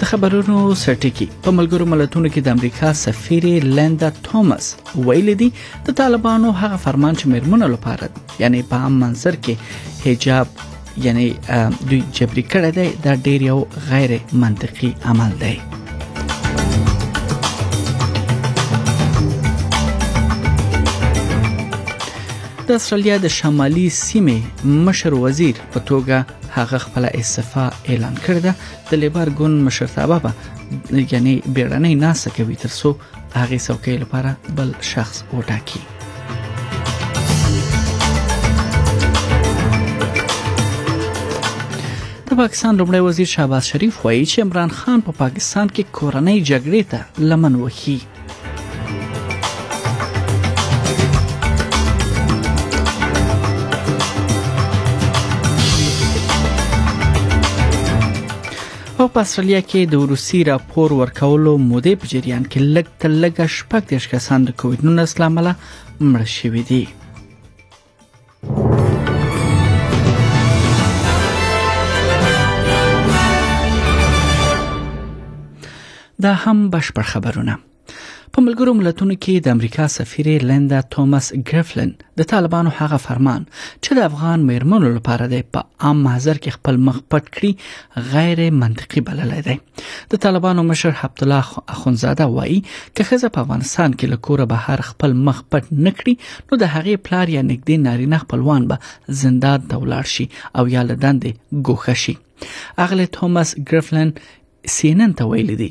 د خبرونو سرټکی په ملګرو ملتونو کې د امریکا سفیر لیندا توماس ویل دي د طالبانو هغه فرمان چې مرمنو لپاره یعنی په عام منصر کې حجاب یعنی دوی جبري کړی دی دا ډیر یو غیر منطقي عمل دی د استرالیا د شمالي سیمې مشر وزیر په توګه هغه خپل استعفا اعلان کړې ده د لیبر ګوند مشرتابه به یعنی بیړنۍ ناسه کوي ترڅو هغه څوکۍ لپاره بل شخص وټاکي پاکستان لومړی وزیر شهباز شریف وایي چې عمران خان په پا پاکستان کې کورنۍ جګړې ته لمن وهي په استرالیا کې د روسي راپور ورکولو مودې په جریان کې لږ تر لږه شپږ دیش کسان د کووډ 19 لامل مړ شوي دي دا هم بشپړ خبرونه په ملګرو ملتونو کې د امریکا سفیر لندا توماس ګرفلن د طالبانو هغه فرمان چې د افغان مېرمنو لپاره د په عام محضر کې خپل مخ پټ کړي غیر منطقي بللی دی د طالبانو مشر حبت الله اخونزاده وایي که خزه په افغانستان کې له کوره بهر خپل مخ پټ نکړي نو د هغې پلار یا نګدې نارینه خپلوان به زندان ته ولاړ شي او یا لدندې ګوښه شي اغله توماس ګرفلن سینن ته ویل دي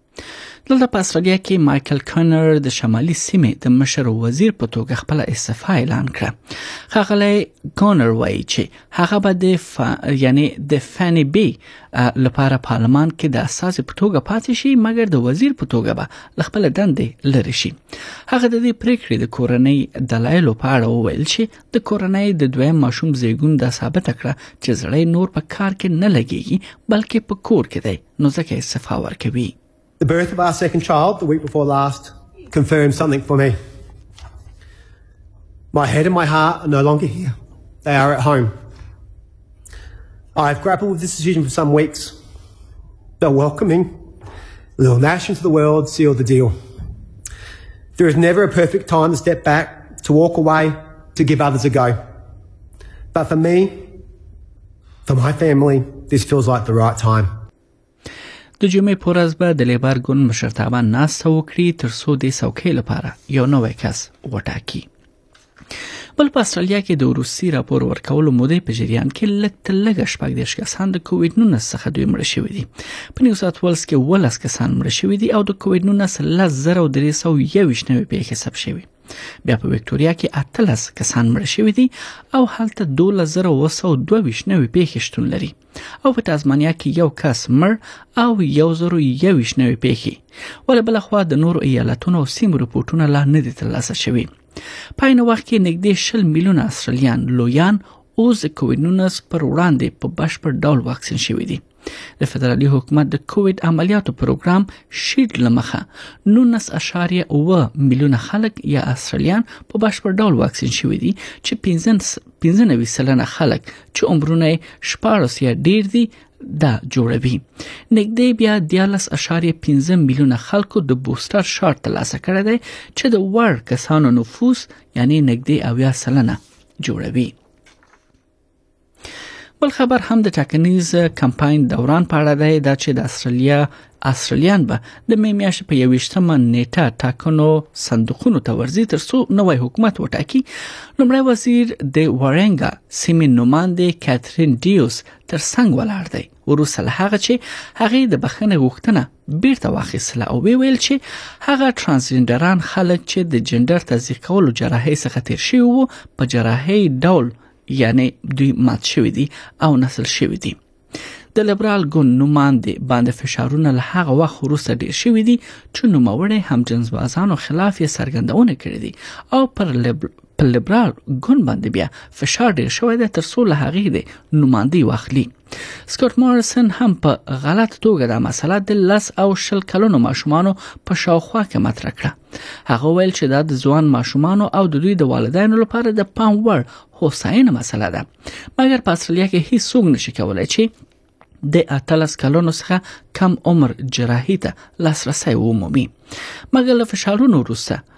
دلته په استرالیا کې مايکل کنر د شمالي سیمې د مشر وزیر په توګه خپل استعفا اعلان کړه خغلی کنر وایي چې هغه به د ف... یعنی د فانی بی لپاره پارلمان کې د اساس په توګه پاتې شي مګر د وزیر په توګه به خپل دندې لری شي هغه د دې پریکړې د کورنۍ دلایل په اړه وویل چې د کورنۍ د دویم ماشوم زیګون د ثابت کړه چې زړې نور په کار کې نه لګيږي بلکې په کور کې دی نو ځکه استعفا ورکوي The birth of our second child the week before last confirmed something for me. My head and my heart are no longer here. They are at home. I've grappled with this decision for some weeks. The welcoming little Nash into the world sealed the deal. There is never a perfect time to step back, to walk away, to give others a go. But for me, For my family, this feels like the right time. د جمعې په ورځ به د لیبر ګوند مشرتابه ناسته وکړي تر څو د څوکۍ لپاره یو نوی کس وټاکي بل په استرالیا کې د روسي راپور ورکولو مودې په جریان کې لږ تر لږه شپږ دیش کسان د کووډ 19 څخه دوی مړ شوي دي په نیو ساوث ولز کې ولس کسان مړ شوي دي او د کووډ 19 لزر او 321 نوې پیښې ثبت شوي بیا په وکټوریا کې اتلس کسان مړ شوي دي او هلته 12222 نوې پیښې شتون لري او په تازمانیا کې یو کس مړ او یو زرو یویش نوې پیښې ول بل خو د نورو ایالتونو او سیمو رپورټونه لا نه دي ترلاسه شوي پاینه وخت کې نږدې 10 میلیونه استرالیان لویان اوس کوینونس پر وړاندې په بشپړ ډول واکسین شوي دي د فدرالي حکومت د کووید عملیاتو پروګرام شیډ لمخه 19.9 میلیونه خلک یا استرالیان په بشپړ ډول واکسین شوي دي چې 15 سلنه خلک چې عمرونه 14 یا ډیر دي دا جوړوي نګدې بیا 13.5 میلیونه خلکو د بوستر شارټ ترلاسه کړی دی چې د وړ کسانو نفوس یعنی نګدې 90 سلنه جوړوي بل خبر هم د ټاکنیز کمپاین دوران په اړه دی دا چې د استرالیا استرالیان به د مې میاشتې په 21مه نیټه ټاکنو صندوقونو ته ورځي ترڅو نوې حکومت وټاکي لمړی وزیر د وارنګا سیمې نوماندې کاترین ډیوس تر څنګ ولاړ دی وروسته له هغه چې هغه د بخښنې غوښتنه بیرته واخیستله او ویل چې هغه ترانسجندران خلک چې د جندر تزیق کولو جراحي څخه تیر شوی وو په جراحي ډول یعنی دوی مات شوی دي او نسل شوی دي د لیبرال ګوند نوماند باندې فشارونه له هغه وخت وروسته ډیر شوي دي چې نوموړی هم جنسبازانو خلاف یې څرګندونه کړې دي او پر پر لیبرال ګوند باندې بیا فشار ډیر شوی دی ترڅو له هغې د نوماندۍ واخلي سکوت مارسن هم په غلط توګه دا مسله د لس او شل کلونو ماشومانو په شاوخوا کې مطرح کړه هغه ویل چې دا د ځوان ماشومانو او د دوی د والدینو لپاره د پام وړ هوساینه مسله ده مګر په اصلیا کې هیڅ څوک نشي کولای چې د اتلس کلونو څخه کم عمر جراحي ته لاسرسي ومومي مګر له فشارونو وروسته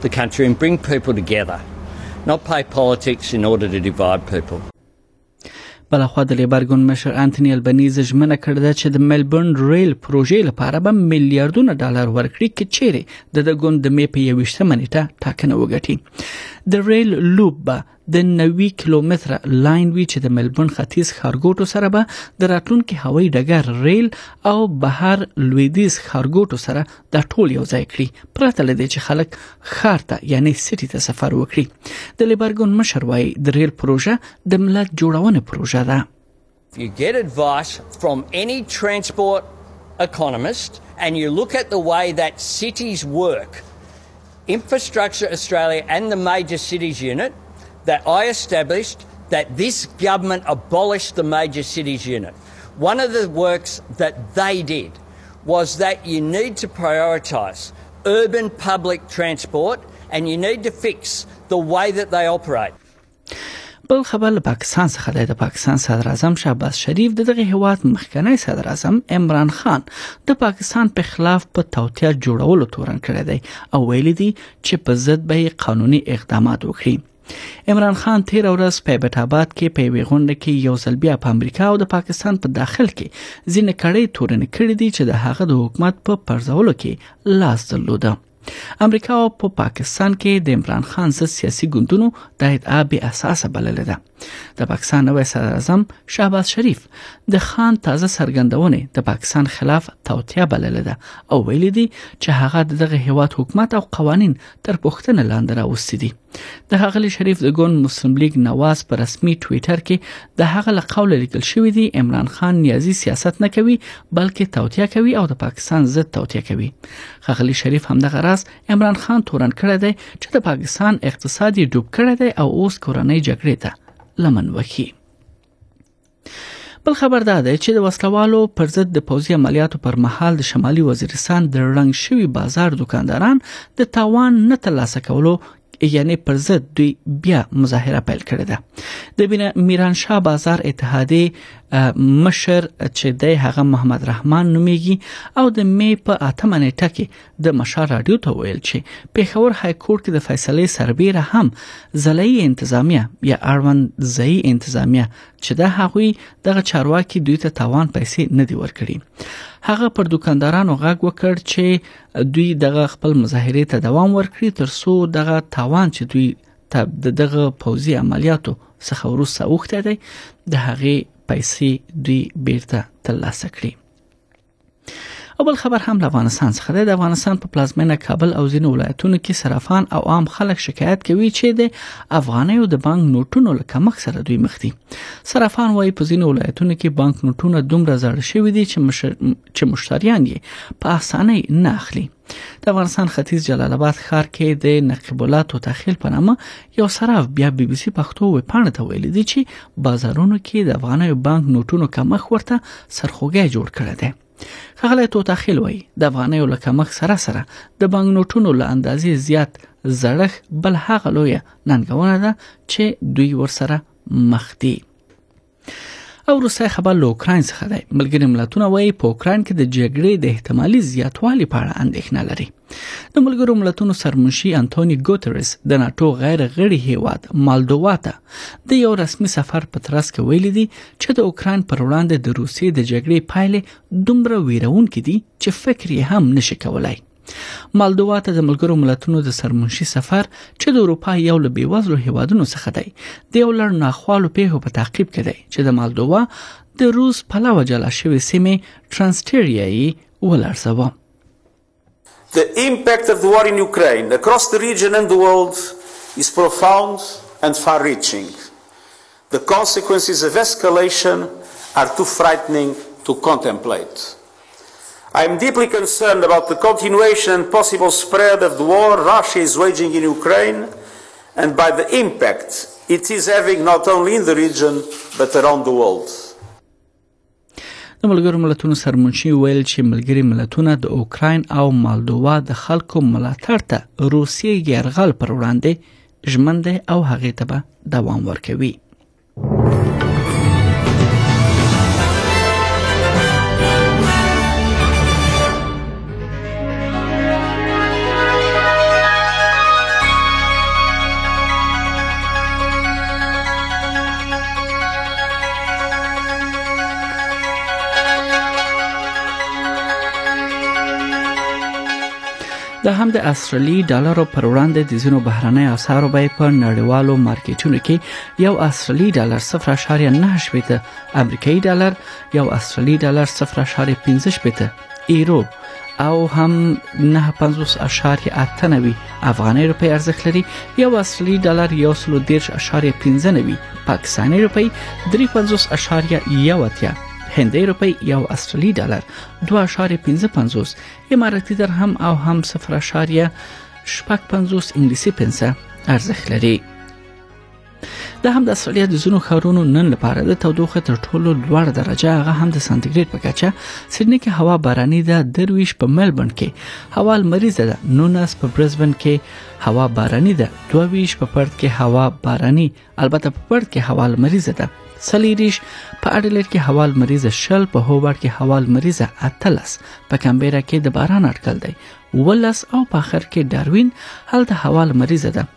the country and bring people together, not play politics in order to divide people. بلخوا د لیبر ګوند مشر انټونی البنیز ژمنه کړې ده چې د ملبورن ریل پروژې لپاره به میلیارډونه ډالر ورکړي چې چیرې د د ګوند د می په 21 نیټه ټاکنه وګټي د ریل لوب به د 90 کیلومتر لاین وی چې د ملبون ختیځ خارګوټو سره به د راتلونکي هوایي ډګر ریل او بهر لویدیز خارګوټو سره د ټول یو ځای کړي پرته لدې چې خلک خارته یعنی سټي ته سفر وکړي د لیبرګون مشر وای د ریل پروژه د ملت جوړونه پروژه ده You get advice from any transport economist and you look at the way that cities work Infrastructure Australia and the Major Cities Unit that I established that this government abolished the Major Cities Unit. One of the works that they did was that you need to prioritise urban public transport and you need to fix the way that they operate. بل خبر له پاکستان څخه دی د پاکستان صدر اعظم شهباز شریف د دغه هیواد مخکنی صدر اعظم عمران خان د پاکستان په خلاف په توتیا جوړولو تورن کړی دی او ویلي دی چې په ضد به قانوني اقدامات وکړي عمران خان تیر ورځ په بیت آباد کې په وی غونډه کې یو ځل بیا په امریکا او د پاکستان په داخل کې ځینې کړې تورن کړې دي چې د هغه د حکومت په پرځولو کې لاس درلوده امریکا په پاکستان کې د عمران خان ضد سیاسي ګوندونو د ادعا به اساسه بللې ده د پاکستان نوې صدر اعظم شهباز شریف د خان تازه سرګندونه د پاکستان خلاف توتیا بللې ده او ویلي دي چې هغه دغه هیواد حکومت او قوانين تر پوښتنې لاندې راوستي دي د هغلی شریف د ګوند مسلم لیګ نواز پر رسمي ټوئیټر کې د هغه له قوله لیکل شوی دی عمران خان نیازی سیاست نه کوي بلکې توتیا کوي او د پاکستان ضد توتیا کوي هغلی شریف هم دغه راز عمران خان تورن کړی دی چې د پاکستان اقتصادي ډوب کړی دی او اوس کورنۍ جګړې ته لمن وهي بل خبر دا دی چې د وسلوالو پر ضد د پوځي عملیاتو پر مهال د شمالي وزیرستان د رنګ شوی بازار دکانداران د تاوان نه ترلاسه کولو یعنی پر ضد دوی بیا مظاهره پیل کړې ده د میران شاه بازار اتحادیه مشر چې د هغه محمد رحمان نومیږي او د می په اتمه نیټه کې د مشال رادیو ته ویل چې پیښور های کورټ کې د فیصلې سربېره هم ځلایي انتظامیه یا اړوند ځایي انتظامیه چې د هغوی دغه چارواکي دوی ته تاوان پیسې نه دی ورکړي هغه پر دکاندارانو غږ وکړ چې دوی دغه خپل مظاهره ته دوام ورکړي تر څو دغه تاوان چې دوی ته دغه پوزي عملیاتو څخه وروسته اوخته دی د هغه پیسې دوی بیرته ترلاسه کړي او بل خبر هم له افغانستان څخه دی د افغانستان په پلازمینه کابل او ځینو ولایتونو کې صرافان او عام خلک شکایت کوي چې د افغانیو د بانک نوټونو له کمښت سره دوی مخ دي صرافان وايي په ځینو ولایتونو کې بانک نوټونه دومره زړ شوي دي چې مش... چې مشتریان یې په اسانۍ نه اخلي د افغانستان ختیځ جلال آباد ښار کې د نقیب الله توتخیل په نامه یو صراف بیا بي بي سي پښتو وپاڼه ته ویل دي چې بازارونو کې د افغانیو بانک نوټونو کمښت ورته سرخوږی جوړ کړی دی خغلی توتخیل وای د افغانیو له کمښت سره سره د بانک نوټونو له اندازې زیات زړښت بل هغه لوی ننګونه ده چې دوی ورسره مخ دي او روسي خبر له اوکرين څخه دی ملګري ملتونه وایي په اوکرين کې د جګړې د احتمالي زیاتوالي په اړه اندېښنه لري د ملګرو ملتونو سرمنشي انټوني ګوتریس د ناتو غیر غړي هیواد مالدووا ته د یو رسمي سفر په ترڅ کې ویلي دي چې د اوکرين پر وړاندې د روسي د جګړې پایلې دومره ویرونکې دي چې فکر یې هم نشي کولای مالدووا ته د ملګرو ملتونو د سرمنشي سفر چې د اروپا یو له بیوزلو هیوادونو څخه دی د یو لړ ناخوالو پیښو په تعقیب کې دی چې د مالدووا د روس پلوه جلا شوې سیمې ترانسټریا یې ولړزوه The impact of the war in Ukraine across the region and the world is profound and far-reaching. The consequences of escalation are too frightening to contemplate. I am deeply concerned about the continuation and possible spread of the war Russia is waging in Ukraine and by the impact it is having not only in the region but around the world. د ملګرو ملتونو سرمنشي ویل چې ملګري ملتونه د اوکراین او مالدووا د خلکو ملاتړ ته روسیې یرغل پر وړاندې ژمن دی او هغه ته به دوام ورکوي د هم د استرالی ډالرو پر وړاندې د زینو بهرنۍ اسعارو بیه په نړیوالو مارکیټونو کې یو استرالی ډالر 0.98 امریکایي ډالر یو استرالی ډالر 0.15 ایرو او هم 950.89 افغاني روپی ارزښت لري یو اصلي ډالر یو سلو دیرش اشاریه پنځه نوي پاکستاني روپی 350.18 هندۍ روپی یو اصلي ډالر 2.55 اماراتي درهم او هم 0.55 انګلیسي پنسه ارزښت لري د هم د استرالیا د زونو خارونو نن لپاره د تودوخه تر ټولو لوړ درجه هغه هم د سانتیګریډ په کچه سیدنی کې هوا باراني ده درویش په ملبورن کې هوا لمریزه ده 19 په برزبن کې هوا باراني ده 22 په پرت کې هوا باراني البته په پرت کې هوا لمریزه ده سلیریش په اډلېټ کې هوا لمریزه شل په هوبرټ کې هوا لمریزه اتلس په کمبيرا کې د باران اټکل دی ولس او په اخر کې داروین هلته هوا لمریزه ده